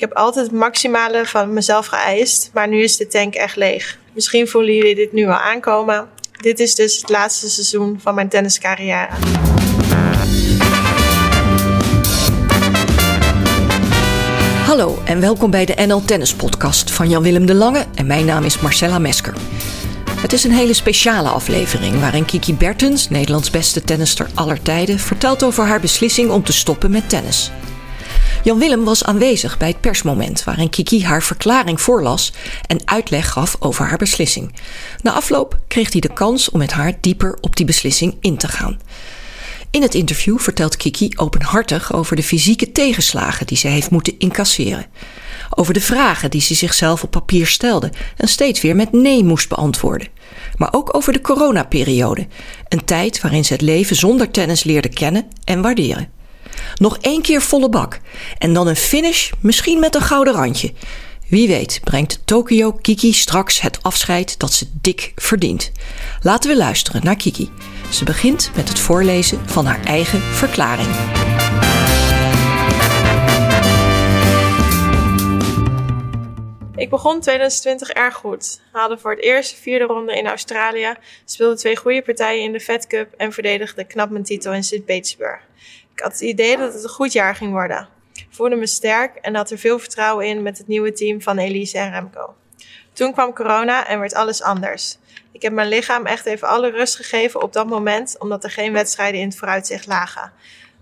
Ik heb altijd het maximale van mezelf geëist, maar nu is de tank echt leeg. Misschien voelen jullie dit nu al aankomen. Dit is dus het laatste seizoen van mijn tenniscarrière. Hallo en welkom bij de NL Tennis Podcast van Jan-Willem de Lange en mijn naam is Marcella Mesker. Het is een hele speciale aflevering waarin Kiki Bertens, Nederlands beste tennister aller tijden, vertelt over haar beslissing om te stoppen met tennis. Jan Willem was aanwezig bij het persmoment waarin Kiki haar verklaring voorlas en uitleg gaf over haar beslissing. Na afloop kreeg hij de kans om met haar dieper op die beslissing in te gaan. In het interview vertelt Kiki openhartig over de fysieke tegenslagen die ze heeft moeten incasseren. Over de vragen die ze zichzelf op papier stelde en steeds weer met nee moest beantwoorden. Maar ook over de coronaperiode, een tijd waarin ze het leven zonder tennis leerde kennen en waarderen. Nog één keer volle bak. En dan een finish, misschien met een gouden randje. Wie weet brengt Tokyo Kiki straks het afscheid dat ze dik verdient. Laten we luisteren naar Kiki. Ze begint met het voorlezen van haar eigen verklaring. Ik begon 2020 erg goed. Haalde voor het eerst de vierde ronde in Australië, speelde twee goede partijen in de Fed Cup en verdedigde knap mijn titel in St. Ik had het idee dat het een goed jaar ging worden. Voelde me sterk en had er veel vertrouwen in met het nieuwe team van Elise en Remco. Toen kwam corona en werd alles anders. Ik heb mijn lichaam echt even alle rust gegeven op dat moment, omdat er geen wedstrijden in het vooruitzicht lagen.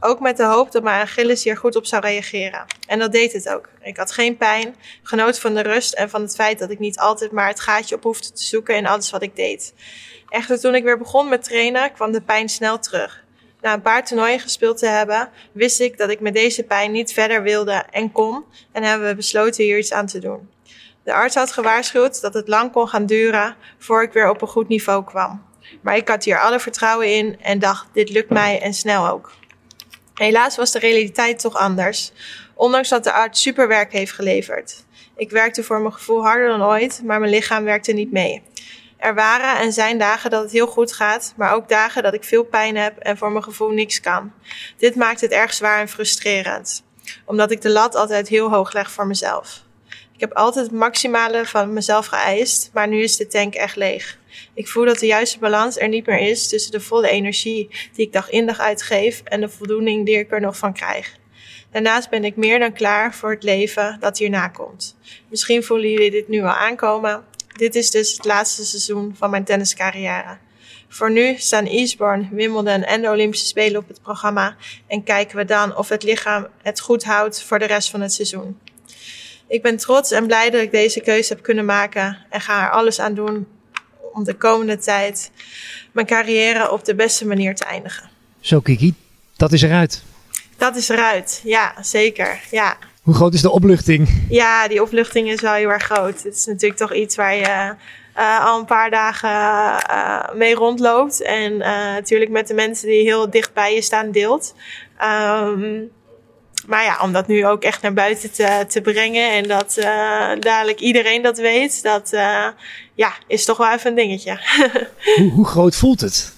Ook met de hoop dat mijn Achilles hier goed op zou reageren. En dat deed het ook. Ik had geen pijn, genoot van de rust en van het feit dat ik niet altijd maar het gaatje op hoefde te zoeken in alles wat ik deed. Echter, toen ik weer begon met trainen, kwam de pijn snel terug. Na een paar toernooien gespeeld te hebben, wist ik dat ik met deze pijn niet verder wilde en kon en hebben we besloten hier iets aan te doen. De arts had gewaarschuwd dat het lang kon gaan duren voor ik weer op een goed niveau kwam. Maar ik had hier alle vertrouwen in en dacht, dit lukt mij en snel ook. Helaas was de realiteit toch anders, ondanks dat de arts superwerk heeft geleverd. Ik werkte voor mijn gevoel harder dan ooit, maar mijn lichaam werkte niet mee. Er waren en zijn dagen dat het heel goed gaat, maar ook dagen dat ik veel pijn heb en voor mijn gevoel niks kan. Dit maakt het erg zwaar en frustrerend, omdat ik de lat altijd heel hoog leg voor mezelf. Ik heb altijd het maximale van mezelf geëist, maar nu is de tank echt leeg. Ik voel dat de juiste balans er niet meer is tussen de volle energie die ik dag in dag uitgeef en de voldoening die ik er nog van krijg. Daarnaast ben ik meer dan klaar voor het leven dat hierna komt. Misschien voelen jullie dit nu al aankomen. Dit is dus het laatste seizoen van mijn tenniscarrière. Voor nu staan Eastbourne, Wimbledon en de Olympische Spelen op het programma en kijken we dan of het lichaam het goed houdt voor de rest van het seizoen. Ik ben trots en blij dat ik deze keuze heb kunnen maken en ga er alles aan doen om de komende tijd mijn carrière op de beste manier te eindigen. Zo Kiki, dat is eruit. Dat is eruit, ja, zeker. Ja. Hoe groot is de opluchting? Ja, die opluchting is wel heel erg groot. Het is natuurlijk toch iets waar je uh, al een paar dagen uh, mee rondloopt. En uh, natuurlijk met de mensen die heel dicht bij je staan deelt. Um, maar ja, om dat nu ook echt naar buiten te, te brengen en dat dadelijk iedereen dat weet, dat ja, is toch wel even een dingetje. hoe, hoe groot voelt het?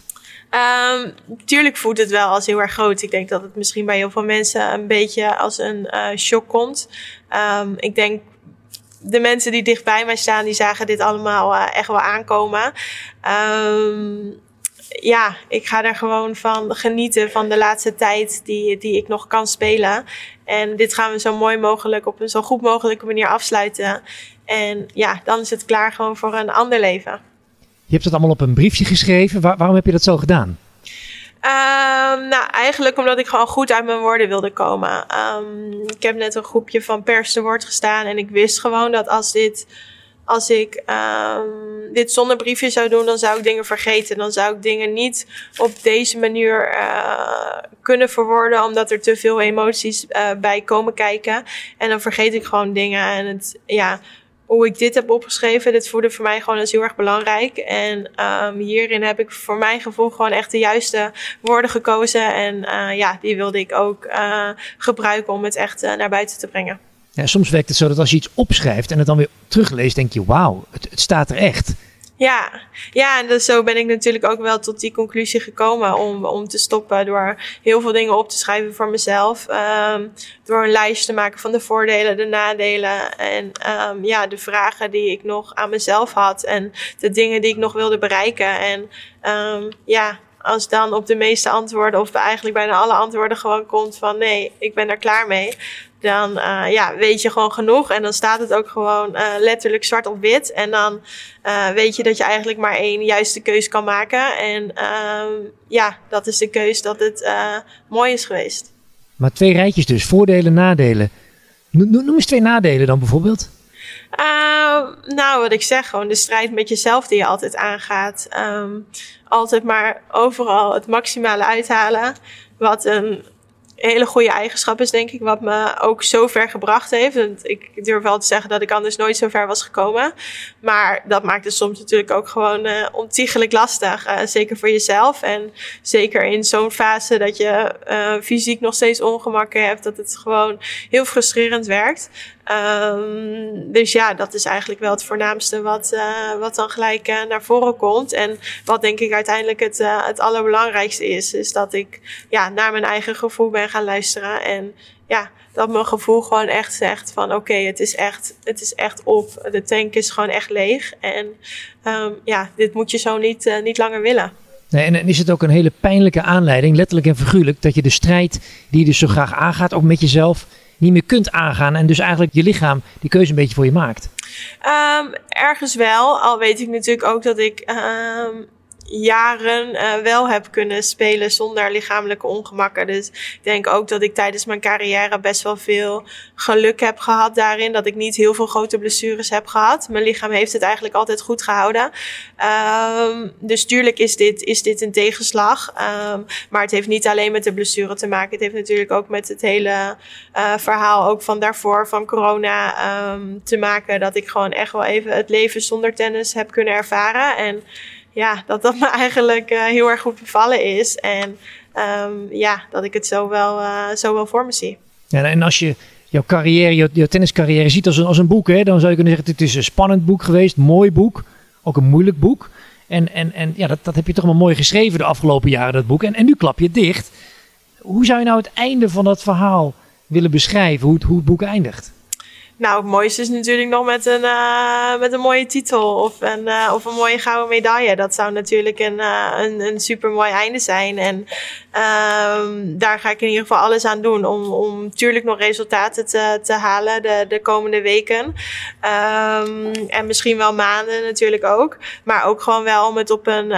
Um, tuurlijk voelt het wel als heel erg groot. Ik denk dat het misschien bij heel veel mensen een beetje als een uh, shock komt. Um, ik denk de mensen die dicht bij mij staan, die zagen dit allemaal uh, echt wel aankomen. Um, ja, ik ga er gewoon van genieten van de laatste tijd die, die ik nog kan spelen. En dit gaan we zo mooi mogelijk op een zo goed mogelijke manier afsluiten. En ja, dan is het klaar gewoon voor een ander leven. Je hebt het allemaal op een briefje geschreven. waarom heb je dat zo gedaan? Um, nou, eigenlijk omdat ik gewoon goed uit mijn woorden wilde komen. Um, ik heb net een groepje van pers te woord gestaan en ik wist gewoon dat als dit, als ik um, dit zonder briefje zou doen, dan zou ik dingen vergeten. Dan zou ik dingen niet op deze manier uh, kunnen verwoorden, omdat er te veel emoties uh, bij komen kijken. En dan vergeet ik gewoon dingen en het, ja hoe ik dit heb opgeschreven, dit voelde voor mij gewoon als heel erg belangrijk. En um, hierin heb ik voor mijn gevoel gewoon echt de juiste woorden gekozen. En uh, ja, die wilde ik ook uh, gebruiken om het echt uh, naar buiten te brengen. Ja, soms werkt het zo dat als je iets opschrijft en het dan weer terugleest, denk je: wauw, het staat er echt. Ja, ja, en dus zo ben ik natuurlijk ook wel tot die conclusie gekomen om, om te stoppen door heel veel dingen op te schrijven voor mezelf. Um, door een lijst te maken van de voordelen, de nadelen en um, ja, de vragen die ik nog aan mezelf had en de dingen die ik nog wilde bereiken. En um, ja, als dan op de meeste antwoorden, of eigenlijk bijna alle antwoorden, gewoon komt van nee, ik ben er klaar mee. Dan uh, ja, weet je gewoon genoeg. En dan staat het ook gewoon uh, letterlijk zwart op wit. En dan uh, weet je dat je eigenlijk maar één juiste keus kan maken. En ja, dat is de keus dat het mooi is geweest. Maar twee rijtjes dus, voordelen, nadelen. Noem eens twee nadelen dan bijvoorbeeld. Uh, nou, wat ik zeg, gewoon de strijd met jezelf die je altijd aangaat. Um, altijd maar overal het maximale uithalen. Wat een hele goede eigenschap is, denk ik, wat me ook zo ver gebracht heeft. Ik durf wel te zeggen dat ik anders nooit zo ver was gekomen. Maar dat maakt het soms natuurlijk ook gewoon uh, ontiegelijk lastig. Uh, zeker voor jezelf. En zeker in zo'n fase dat je uh, fysiek nog steeds ongemakken hebt, dat het gewoon heel frustrerend werkt. Um, dus ja, dat is eigenlijk wel het voornaamste wat, uh, wat dan gelijk uh, naar voren komt. En wat denk ik uiteindelijk het, uh, het allerbelangrijkste is, is dat ik ja, naar mijn eigen gevoel ben gaan luisteren. En ja, dat mijn gevoel gewoon echt zegt van oké, het is echt, het is echt op. De tank is gewoon echt leeg. En um, ja, dit moet je zo niet, niet langer willen. Nee, en is het ook een hele pijnlijke aanleiding, letterlijk en figuurlijk, dat je de strijd die je dus zo graag aangaat, ook met jezelf, niet meer kunt aangaan. En dus eigenlijk je lichaam die keuze een beetje voor je maakt. Um, ergens wel. Al weet ik natuurlijk ook dat ik um, jaren uh, wel heb kunnen spelen zonder lichamelijke ongemakken. Dus ik denk ook dat ik tijdens mijn carrière best wel veel geluk heb gehad daarin. Dat ik niet heel veel grote blessures heb gehad. Mijn lichaam heeft het eigenlijk altijd goed gehouden. Um, dus tuurlijk is dit, is dit een tegenslag. Um, maar het heeft niet alleen met de blessure te maken. Het heeft natuurlijk ook met het hele uh, verhaal ook van daarvoor, van corona, um, te maken. Dat ik gewoon echt wel even het leven zonder tennis heb kunnen ervaren. En ja, dat dat me eigenlijk uh, heel erg goed bevallen is. En um, ja, dat ik het zo wel, uh, zo wel voor me zie. Ja, en als je jouw carrière, jouw, tenniscarrière ziet als een, als een boek, hè, dan zou je kunnen zeggen: het is een spannend boek geweest, mooi boek, ook een moeilijk boek. En, en, en ja, dat, dat heb je toch wel mooi geschreven de afgelopen jaren, dat boek. En, en nu klap je dicht. Hoe zou je nou het einde van dat verhaal willen beschrijven, hoe het, hoe het boek eindigt? Nou, het mooiste is natuurlijk nog met een, uh, met een mooie titel of een, uh, of een mooie gouden medaille. Dat zou natuurlijk een, uh, een, een super mooi einde zijn. En um, daar ga ik in ieder geval alles aan doen om, om natuurlijk nog resultaten te, te halen de, de komende weken. Um, en misschien wel maanden natuurlijk ook. Maar ook gewoon wel om het op een,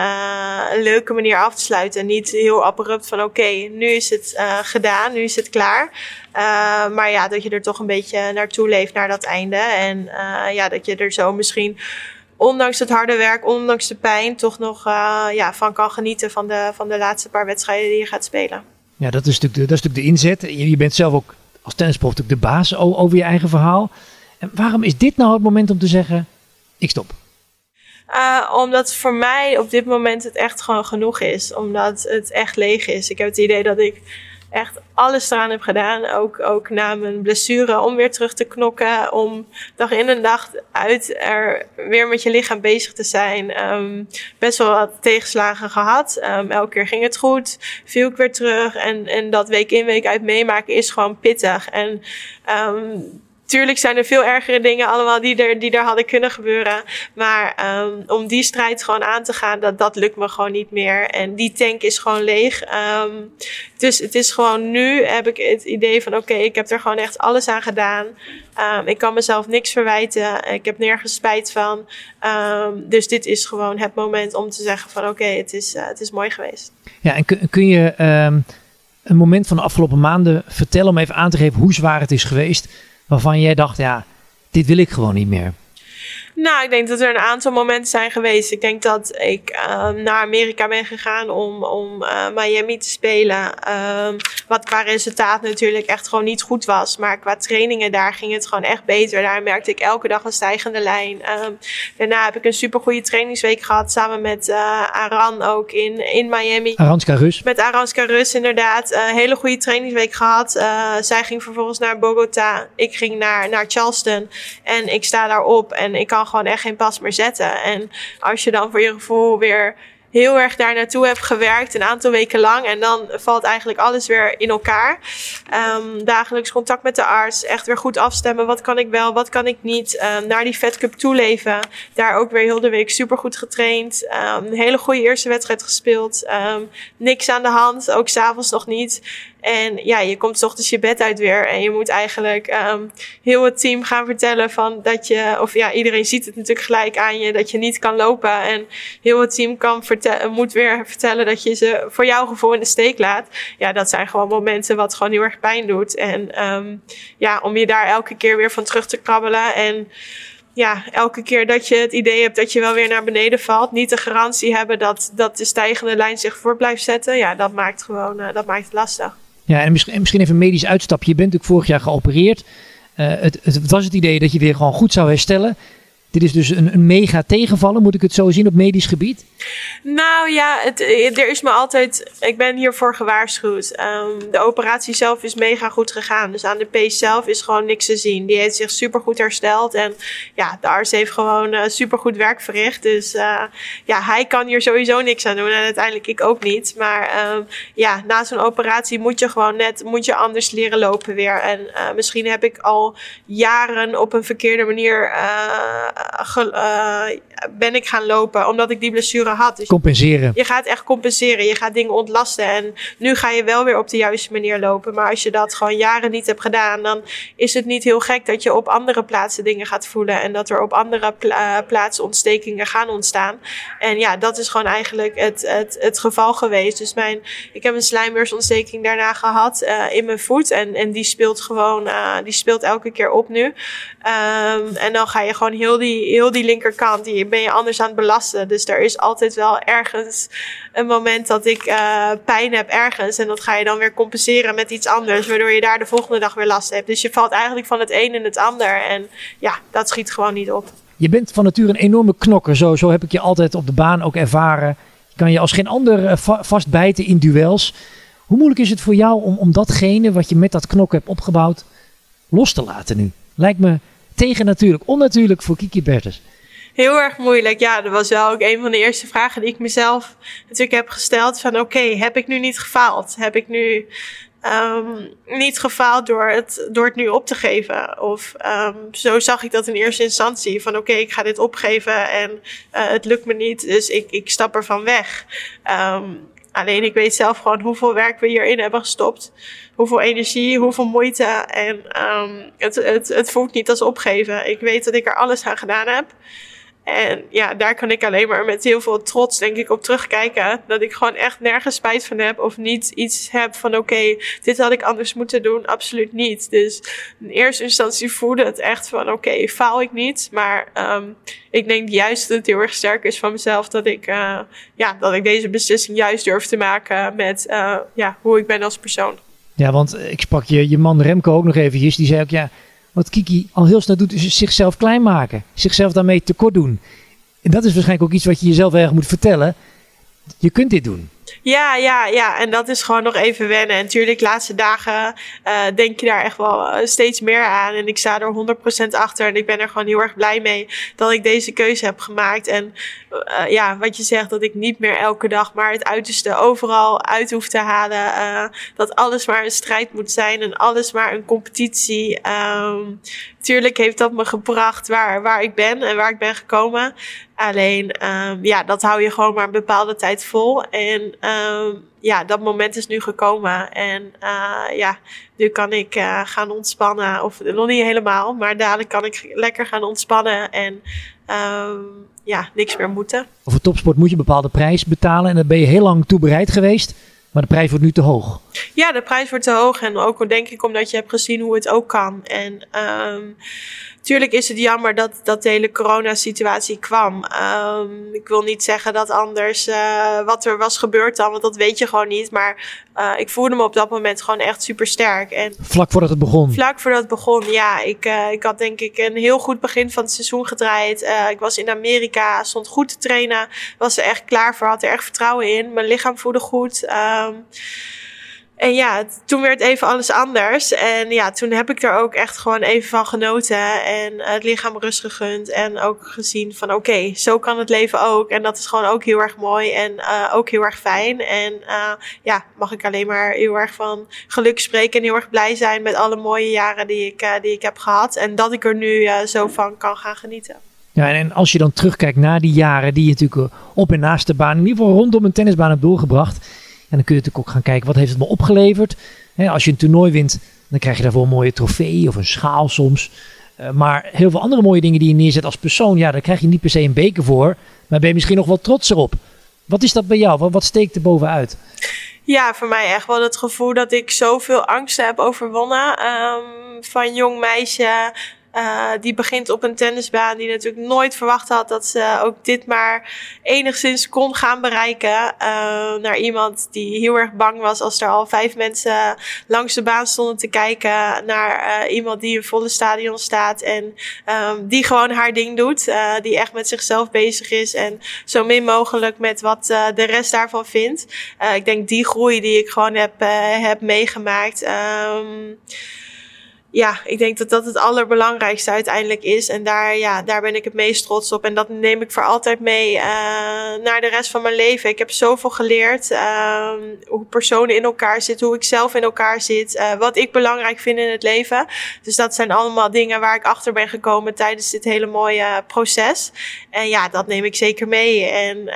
leuke manier af te sluiten. Niet heel abrupt van oké, nu is het gedaan, nu is het klaar. Uh, maar ja, dat je er toch een beetje naartoe leeft naar dat einde. En uh, ja, dat je er zo misschien, ondanks het harde werk, ondanks de pijn, toch nog uh, ja, van kan genieten van de, van de laatste paar wedstrijden die je gaat spelen. Ja, dat is natuurlijk de, dat is natuurlijk de inzet. Je, je bent zelf ook als tennisprof natuurlijk de baas over je eigen verhaal. En waarom is dit nou het moment om te zeggen, ik stop? Uh, omdat voor mij op dit moment het echt gewoon genoeg is. Omdat het echt leeg is. Ik heb het idee dat ik echt alles eraan heb gedaan. Ook, ook na mijn blessure om weer terug te knokken. Om dag in en dag uit er weer met je lichaam bezig te zijn. Um, best wel wat tegenslagen gehad. Um, elke keer ging het goed. Viel ik weer terug. En, en dat week in week uit meemaken is gewoon pittig. En um, tuurlijk zijn er veel ergere dingen allemaal die er, die er hadden kunnen gebeuren. Maar um, om die strijd gewoon aan te gaan, dat, dat lukt me gewoon niet meer. En die tank is gewoon leeg. Um, dus het is gewoon nu heb ik het idee van oké, ik heb er gewoon echt alles aan gedaan. Um, ik kan mezelf niks verwijten. Ik heb nergens spijt van. Dus dit is gewoon het moment om te zeggen van oké, het, is, uh, het is mooi geweest. Ja, en kun, kun je een moment van de afgelopen maanden vertellen om even aan te geven hoe zwaar het is geweest? Waarvan jij dacht, ja, dit wil ik gewoon niet meer? Nou, ik denk dat er een aantal momenten zijn geweest. Ik denk dat ik uh, naar Amerika ben gegaan om, om uh, Miami te spelen. Um, wat qua resultaat natuurlijk echt gewoon niet goed was. Maar qua trainingen daar ging het gewoon echt beter. Daar merkte ik elke dag een stijgende lijn. Um, daarna heb ik een super goede trainingsweek gehad. Samen met uh, Aran ook in, in Miami. Aranska Rus. Met Aranska Rus inderdaad. Een hele goede trainingsweek gehad. zij ging vervolgens naar Bogota. Ik ging naar, naar Charleston. En ik sta daar op en ik kan gewoon echt geen pas meer zetten. En als je dan voor je gevoel weer heel erg daar naartoe heb gewerkt, een aantal weken lang. En dan valt eigenlijk alles weer in elkaar. Um, dagelijks contact met de arts, echt weer goed afstemmen. Wat kan ik wel, wat kan ik niet? Um, naar die Fed Cup toeleven. Daar ook weer heel de week super goed getraind. Um, een hele goede eerste wedstrijd gespeeld. niks aan de hand, ook s'avonds nog niet. En ja, je komt ochtends je bed uit weer en je moet eigenlijk heel het team gaan vertellen van dat je, of ja, iedereen ziet het natuurlijk gelijk aan je, dat je niet kan lopen. En heel het team kan vertellen, moet weer vertellen dat je ze voor jouw gevoel in de steek laat. Ja, dat zijn gewoon momenten wat gewoon heel erg pijn doet. En um, ja, om je daar elke keer weer van terug te krabbelen en ja, elke keer dat je het idee hebt dat je wel weer naar beneden valt, niet de garantie hebben dat, dat de stijgende lijn zich voor blijft zetten, ja, dat maakt gewoon, uh, dat maakt het lastig. Ja, en misschien, misschien even een medisch uitstapje. Je bent natuurlijk vorig jaar geopereerd. Uh, het, het, was het idee dat je weer gewoon goed zou herstellen. Dit is dus een, een mega tegenvallen, moet ik het zo zien op medisch gebied? Nou ja, het, er is me altijd. Ik ben hiervoor gewaarschuwd. Um, de operatie zelf is mega goed gegaan. Dus aan de pees zelf is gewoon niks te zien. Die heeft zich super goed hersteld. En ja, de arts heeft gewoon uh, super goed werk verricht. Dus uh, ja, hij kan hier sowieso niks aan doen. En uiteindelijk ik ook niet. Maar um, ja, na zo'n operatie moet je gewoon net moet je anders leren lopen weer. En misschien heb ik al jaren op een verkeerde manier uh, ben ik gaan lopen omdat ik die blessure had. Dus compenseren. Je gaat echt compenseren. Je gaat dingen ontlasten. En nu ga je wel weer op de juiste manier lopen. Maar als je dat gewoon jaren niet hebt gedaan, dan is het niet heel gek dat je op andere plaatsen dingen gaat voelen. En dat er op andere pla eh, plaatsen ontstekingen gaan ontstaan. En ja, dat is gewoon eigenlijk het, het, het geval geweest. Dus mijn, ik heb een slijmbeursontsteking daarna gehad uh, in mijn voet. En, en die speelt gewoon, uh, die speelt elke keer op nu. Um, en dan ga je gewoon heel die, heel die linkerkant, die ben je anders aan het belasten. Dus er is altijd wel ergens een moment dat ik uh, pijn heb ergens. En dat ga je dan weer compenseren met iets anders. Waardoor je daar de volgende dag weer last hebt. Dus je valt eigenlijk van het een in het ander. En ja, dat schiet gewoon niet op. Je bent van nature een enorme knokker. Zo, zo heb ik je altijd op de baan ook ervaren. Je kan je als geen ander uh, vastbijten in duels. Hoe moeilijk is het voor jou om, om datgene wat je met dat knokken hebt opgebouwd los te laten nu? Lijkt me tegen natuurlijk, onnatuurlijk voor Kiki Bertens. Heel erg moeilijk. Ja, dat was wel ook een van de eerste vragen die ik mezelf natuurlijk heb gesteld. Van oké, heb ik nu niet gefaald? Heb ik nu um, niet gefaald door het, door het nu op te geven? Of um, zo zag ik dat in eerste instantie. Van oké, ik ga dit opgeven en uh, het lukt me niet, dus ik, ik stap ervan weg. Um, alleen ik weet zelf gewoon hoeveel werk we hierin hebben gestopt hoeveel energie, hoeveel moeite. En um, het, het, het voelt niet als opgeven. Ik weet dat ik er alles aan gedaan heb. En ja, daar kan ik alleen maar met heel veel trots, denk ik, op terugkijken. Dat ik gewoon echt nergens spijt van heb. Of niet iets heb van: oké, dit had ik anders moeten doen. Absoluut niet. Dus in eerste instantie voelde het echt van: oké, faal ik niet. Maar um, ik denk juist dat het heel erg sterk is van mezelf. Dat ik, uh, ja, dat ik deze beslissing juist durf te maken met uh, ja, hoe ik ben als persoon. Ja, want ik sprak je, je man Remco ook nog eventjes. Die zei ook, ja, wat Kiki al heel snel doet, is zichzelf klein maken. Zichzelf daarmee tekort doen. En dat is waarschijnlijk ook iets wat je jezelf erg moet vertellen. Je kunt dit doen. Ja, ja, ja. En dat is gewoon nog even wennen. En natuurlijk, de laatste dagen uh, denk je daar echt wel eh, steeds meer aan. En ik sta er 100% achter. En ik ben er gewoon heel erg blij mee dat ik deze keuze heb gemaakt. En uh, ja, wat je zegt, dat ik niet meer elke dag maar het uiterste overal uit hoef te halen. Dat alles maar een strijd moet zijn en alles maar een competitie. Um, tuurlijk heeft dat me gebracht waar, waar ik ben en waar ik ben gekomen. Alleen, um, ja, dat hou je gewoon maar een bepaalde tijd vol. En um, ja, dat moment is nu gekomen. En uh, ja, nu kan ik uh, gaan ontspannen. Of nog niet helemaal, maar dadelijk kan ik lekker gaan ontspannen. En um, ja, niks meer moeten. Voor topsport moet je een bepaalde prijs betalen. En daar ben je heel lang toe bereid geweest. Maar de prijs wordt nu te hoog. Ja, de prijs wordt te hoog. En ook denk ik omdat je hebt gezien hoe het ook kan. En um, tuurlijk is het jammer dat, dat de hele coronasituatie kwam. Um, ik wil niet zeggen dat anders uh, wat er was gebeurd dan, want dat weet je gewoon niet. Maar uh, ik voelde me op dat moment gewoon echt super sterk. En vlak voordat het begon? Vlak voordat het begon, ja. Ik, uh, ik had denk ik een heel goed begin van het seizoen gedraaid. ik was in Amerika, stond goed te trainen. Was er echt klaar voor, had er echt vertrouwen in. Mijn lichaam voelde goed. Um, en ja, toen werd even alles anders. En ja, toen heb ik er ook echt gewoon even van genoten. En het lichaam rust gegund. En ook gezien van oké, zo kan het leven ook. En dat is gewoon ook heel erg mooi. En uh, ook heel erg fijn. En uh, ja, mag ik alleen maar heel erg van geluk spreken. En heel erg blij zijn met alle mooie jaren die ik, die ik heb gehad. En dat ik er nu zo van kan gaan genieten. Ja, en als je dan terugkijkt naar die jaren die je natuurlijk op en naast de baan, in ieder geval rondom een tennisbaan hebt doorgebracht dan kun je natuurlijk ook gaan kijken, wat heeft het me opgeleverd? als je een toernooi wint, dan krijg je daarvoor een mooie trofee of een schaal soms. Uh, maar heel veel andere mooie dingen die je neerzet als persoon, ja, daar krijg je niet per se een beker voor. Maar ben je misschien nog wel trots erop. Wat is dat bij jou? Wat, wat steekt er bovenuit? Ja, voor mij echt wel het gevoel dat ik zoveel angsten heb overwonnen. Um, van jong meisje uh, die begint op een tennisbaan die natuurlijk nooit verwacht had dat ze ook dit maar enigszins kon gaan bereiken. Uh, naar iemand die heel erg bang was als er al vijf mensen langs de baan stonden te kijken. Naar uh, iemand die in volle stadion staat en um, die gewoon haar ding doet. die echt met zichzelf bezig is en zo min mogelijk met wat de rest daarvan vindt. ik denk die groei die ik gewoon heb, heb meegemaakt. Um, ja, ik denk dat dat het allerbelangrijkste uiteindelijk is. En daar, ja, daar ben ik het meest trots op. En dat neem ik voor altijd mee uh, naar de rest van mijn leven. Ik heb zoveel geleerd. Uh, hoe personen in elkaar zitten, hoe ik zelf in elkaar zit. Uh, wat ik belangrijk vind in het leven. Dus dat zijn allemaal dingen waar ik achter ben gekomen tijdens dit hele mooie proces. En ja, dat neem ik zeker mee. En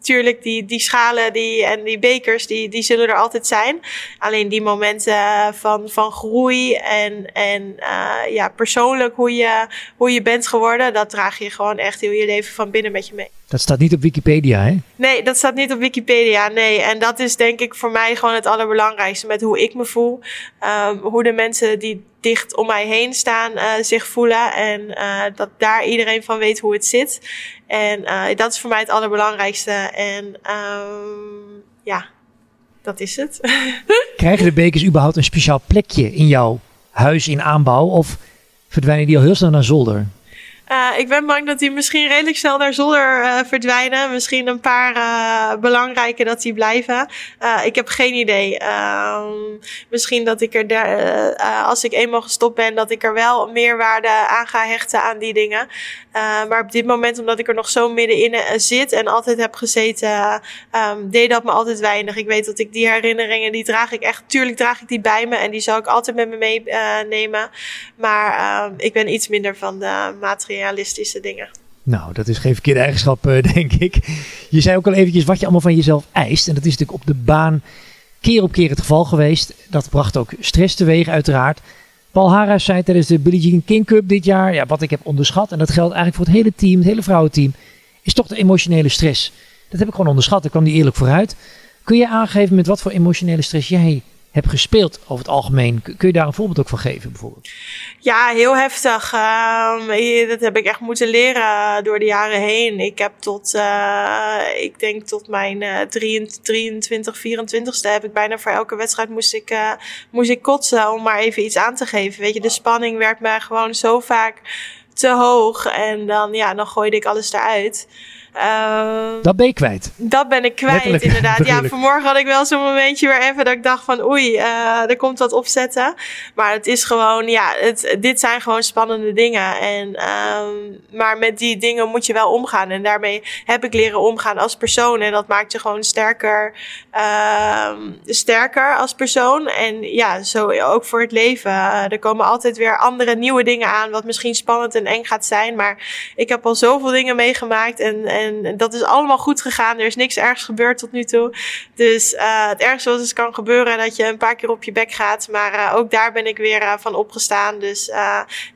tuurlijk, die, die schalen die, en die bekers, die, die zullen er altijd zijn. Alleen die momenten van, van groei. En en, en uh, ja, persoonlijk hoe je, hoe je bent geworden, dat draag je gewoon echt heel je leven van binnen met je mee. Dat staat niet op Wikipedia, hè? Nee, dat staat niet op Wikipedia, nee. En dat is denk ik voor mij gewoon het allerbelangrijkste met hoe ik me voel. Um, hoe de mensen die dicht om mij heen staan uh, zich voelen. En uh, dat daar iedereen van weet hoe het zit. En uh, dat is voor mij het allerbelangrijkste. En um, ja, dat is het. Krijgen de bekers überhaupt een speciaal plekje in jouw huis in aanbouw? Of verdwijnen die al heel snel naar zolder? Uh, ik ben bang dat die misschien redelijk snel naar zolder uh, verdwijnen. Misschien een paar uh, belangrijke dat die blijven. ik heb geen idee. Ehm, misschien dat ik er, als ik eenmaal gestopt ben, dat ik er wel meer waarde aan ga hechten aan die dingen. maar op dit moment, omdat ik er nog zo middenin zit en altijd heb gezeten, um, deed dat me altijd weinig. Ik weet dat ik die herinneringen, die draag ik echt, tuurlijk draag ik die bij me en die zal ik altijd met me meenemen. maar ehm, ik ben iets minder van de materialen realistische dingen. Nou, dat is geen verkeerde eigenschap, eh, denk ik. Je zei ook al eventjes wat je allemaal van jezelf eist. En dat is natuurlijk op de baan keer op keer het geval geweest. Dat bracht ook stress teweeg, uiteraard. Paul Harris zei tijdens de Billie Jean King Cup dit jaar, ja, wat ik heb onderschat, en dat geldt eigenlijk voor het hele team, het hele vrouwenteam, is toch de emotionele stress. Dat heb ik gewoon onderschat, ik kwam niet eerlijk vooruit. Kun je aangeven met wat voor emotionele stress jij hebt gespeeld over het algemeen. Kun je daar een voorbeeld ook van geven bijvoorbeeld? Ja, heel heftig. Uh, dat heb ik echt moeten leren door de jaren heen. Ik heb tot, uh, ik denk tot mijn uh, 23, 24ste heb ik bijna voor elke wedstrijd moest ik, uh, moest ik kotsen om maar even iets aan te geven. Weet je, de spanning werd me gewoon zo vaak te hoog en dan, ja, dan gooide ik alles eruit. Uh, dat ben je kwijt. Dat ben ik kwijt, inderdaad. Ja, vanmorgen had ik wel zo'n momentje weer even dat ik dacht van oei, uh, er komt wat opzetten. Maar het is gewoon, ja, het, dit zijn gewoon spannende dingen. En, uh, maar met die dingen moet je wel omgaan. En daarmee heb ik leren omgaan als persoon. En dat maakt je gewoon sterker, ehm, sterker als persoon. En ja, zo ook voor het leven. Uh, er komen altijd weer andere nieuwe dingen aan, wat misschien spannend en eng gaat zijn. Maar ik heb al zoveel dingen meegemaakt en, en en dat is allemaal goed gegaan. Er is niks ergs gebeurd tot nu toe. Dus uh, het ergste wat dus kan gebeuren dat je een paar keer op je bek gaat. Maar uh, ook daar ben ik weer uh, van opgestaan. Dus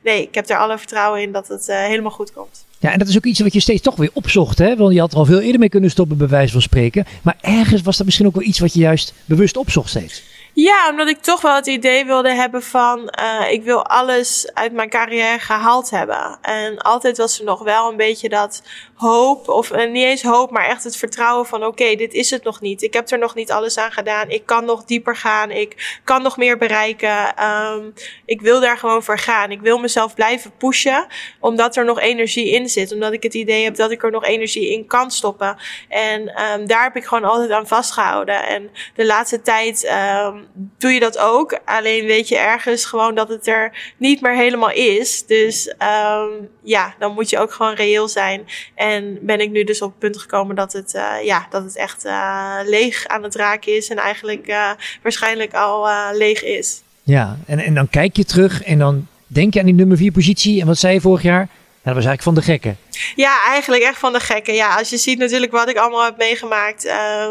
nee, ik heb er alle vertrouwen in dat het helemaal goed komt. Ja, en dat is ook iets wat je steeds toch weer opzocht. Hè? Want je had er al veel eerder mee kunnen stoppen, bij wijze van spreken. Maar ergens was dat misschien ook wel iets wat je juist bewust opzocht steeds. Ja, omdat ik toch wel het idee wilde hebben van uh, ik wil alles uit mijn carrière gehaald hebben. En altijd was er nog wel een beetje dat hoop, of uh, niet eens hoop, maar echt het vertrouwen van oké, dit is het nog niet. Ik heb er nog niet alles aan gedaan. Ik kan nog dieper gaan. Ik kan nog meer bereiken. Um, ik wil daar gewoon voor gaan. Ik wil mezelf blijven pushen, omdat er nog energie in zit. Omdat ik het idee heb dat ik er nog energie in kan stoppen. En um, daar heb ik gewoon altijd aan vastgehouden. En de laatste tijd. Um, doe je dat ook. Alleen weet je ergens gewoon dat het er niet meer helemaal is. Dus um, ja, dan moet je ook gewoon reëel zijn. En ben ik nu dus op het punt gekomen dat het, uh, ja, dat het echt uh, leeg aan het raken is. En eigenlijk uh, waarschijnlijk al leeg is. Ja, en, en dan kijk je terug en dan denk je aan die nummer 4 positie. En wat zei je vorig jaar? Dat was eigenlijk van de gekken. Ja, eigenlijk echt van de gekken. Ja, als je ziet natuurlijk wat ik allemaal heb meegemaakt. Uh,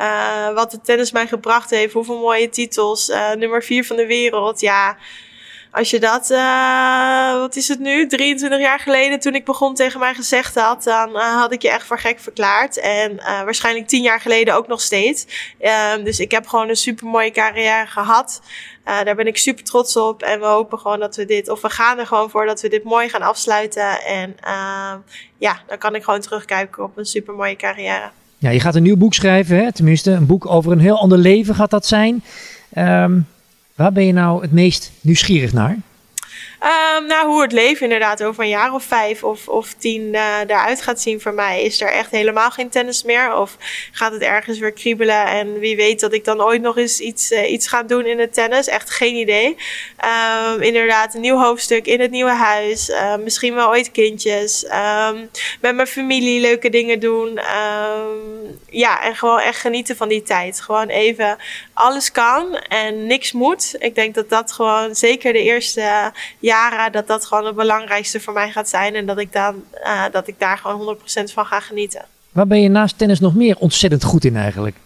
uh, wat de tennis mij gebracht heeft. Hoeveel mooie titels. Uh, nummer 4 van de wereld. Ja, als je dat, uh, wat is het nu, 23 jaar geleden toen ik begon tegen mij gezegd had, dan uh, had ik je echt voor gek verklaard. En uh, waarschijnlijk 10 jaar geleden ook nog steeds. Ehm, dus ik heb gewoon een super mooie carrière gehad. daar ben ik super trots op. En we hopen gewoon dat we dit, of we gaan er gewoon voor dat we dit mooi gaan afsluiten. En ehm, ja, dan kan ik gewoon terugkijken op een super mooie carrière. Ja, je gaat een nieuw boek schrijven, hè? tenminste een boek over een heel ander leven gaat dat zijn. Um, Waar ben je nou het meest nieuwsgierig naar? Um, nou, hoe het leven inderdaad over een jaar of vijf of, of tien uh, daaruit gaat zien voor mij. Is er echt helemaal geen tennis meer? Of gaat het ergens weer kriebelen? En wie weet dat ik dan ooit nog eens iets, uh, iets ga doen in het tennis? Echt geen idee. Um, inderdaad, een nieuw hoofdstuk in het nieuwe huis. Uh, misschien wel ooit kindjes. Um, met mijn familie leuke dingen doen. ja, en gewoon echt genieten van die tijd. Gewoon even alles kan en niks moet. Ik denk dat dat gewoon zeker de eerste jaren, dat dat gewoon het belangrijkste voor mij gaat zijn. En dat ik, dan, uh, dat ik daar gewoon 100% van ga genieten. Waar ben je naast tennis nog meer ontzettend goed in eigenlijk?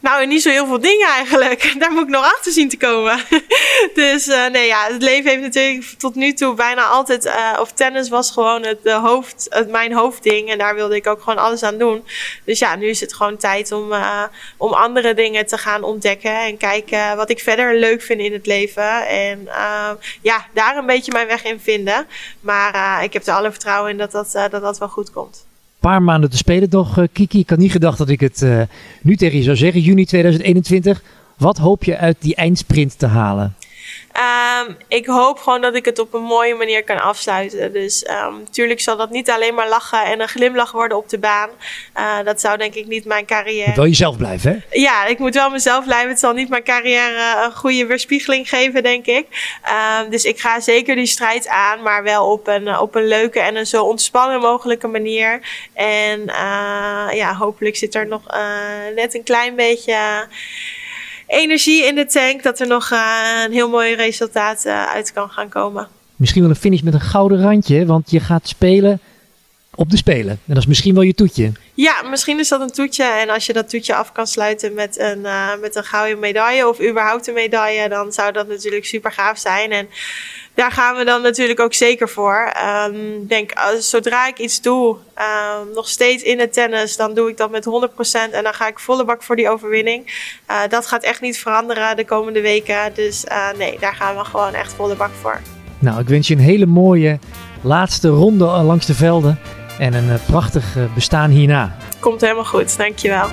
Nou, niet zo heel veel dingen eigenlijk. Daar moet ik nog achter zien te komen. dus uh, nee, ja, het leven heeft natuurlijk tot nu toe bijna altijd, uh, of tennis was gewoon het, hoofd, het, mijn hoofdding. En daar wilde ik ook gewoon alles aan doen. Dus ja, nu is het gewoon tijd om, uh, om andere dingen te gaan ontdekken. En kijken wat ik verder leuk vind in het leven. En ja, daar een beetje mijn weg in vinden. Maar ik heb er alle vertrouwen in dat dat, dat, dat wel goed komt paar maanden te spelen toch, uh, Kiki. Ik had niet gedacht dat ik het uh, nu tegen je zou zeggen, juni 2021. Wat hoop je uit die eindsprint te halen? Um, ik hoop gewoon dat ik het op een mooie manier kan afsluiten. Dus um, natuurlijk zal dat niet alleen maar lachen en een glimlach worden op de baan. Uh, dat zou denk ik niet mijn carrière. Moet wel jezelf blijven, hè? Ja, ik moet wel mezelf blijven. Het zal niet mijn carrière een goede weerspiegeling geven, denk ik. Um, dus ik ga zeker die strijd aan, maar wel op een, op een leuke en een zo ontspannen mogelijke manier. En uh, ja, hopelijk zit er nog uh, net een klein beetje energie in de tank dat er nog uh, een heel mooi resultaat uh, uit kan gaan komen. Misschien wel een finish met een gouden randje, want je gaat spelen op de Spelen. En dat is misschien wel je toetje. Ja, misschien is dat een toetje. En als je dat toetje af kan sluiten met een, uh, met een gouden medaille of überhaupt een medaille, dan zou dat natuurlijk super gaaf zijn. En daar gaan we dan natuurlijk ook zeker voor. Um, ik denk, als, zodra ik iets doe, um, nog steeds in het tennis, dan doe ik dat met 100% en dan ga ik volle bak voor die overwinning. Uh, dat gaat echt niet veranderen de komende weken. Dus uh, nee, daar gaan we gewoon echt volle bak voor. Nou, ik wens je een hele mooie laatste ronde langs de velden en een prachtig bestaan hierna. Komt helemaal goed, dankjewel.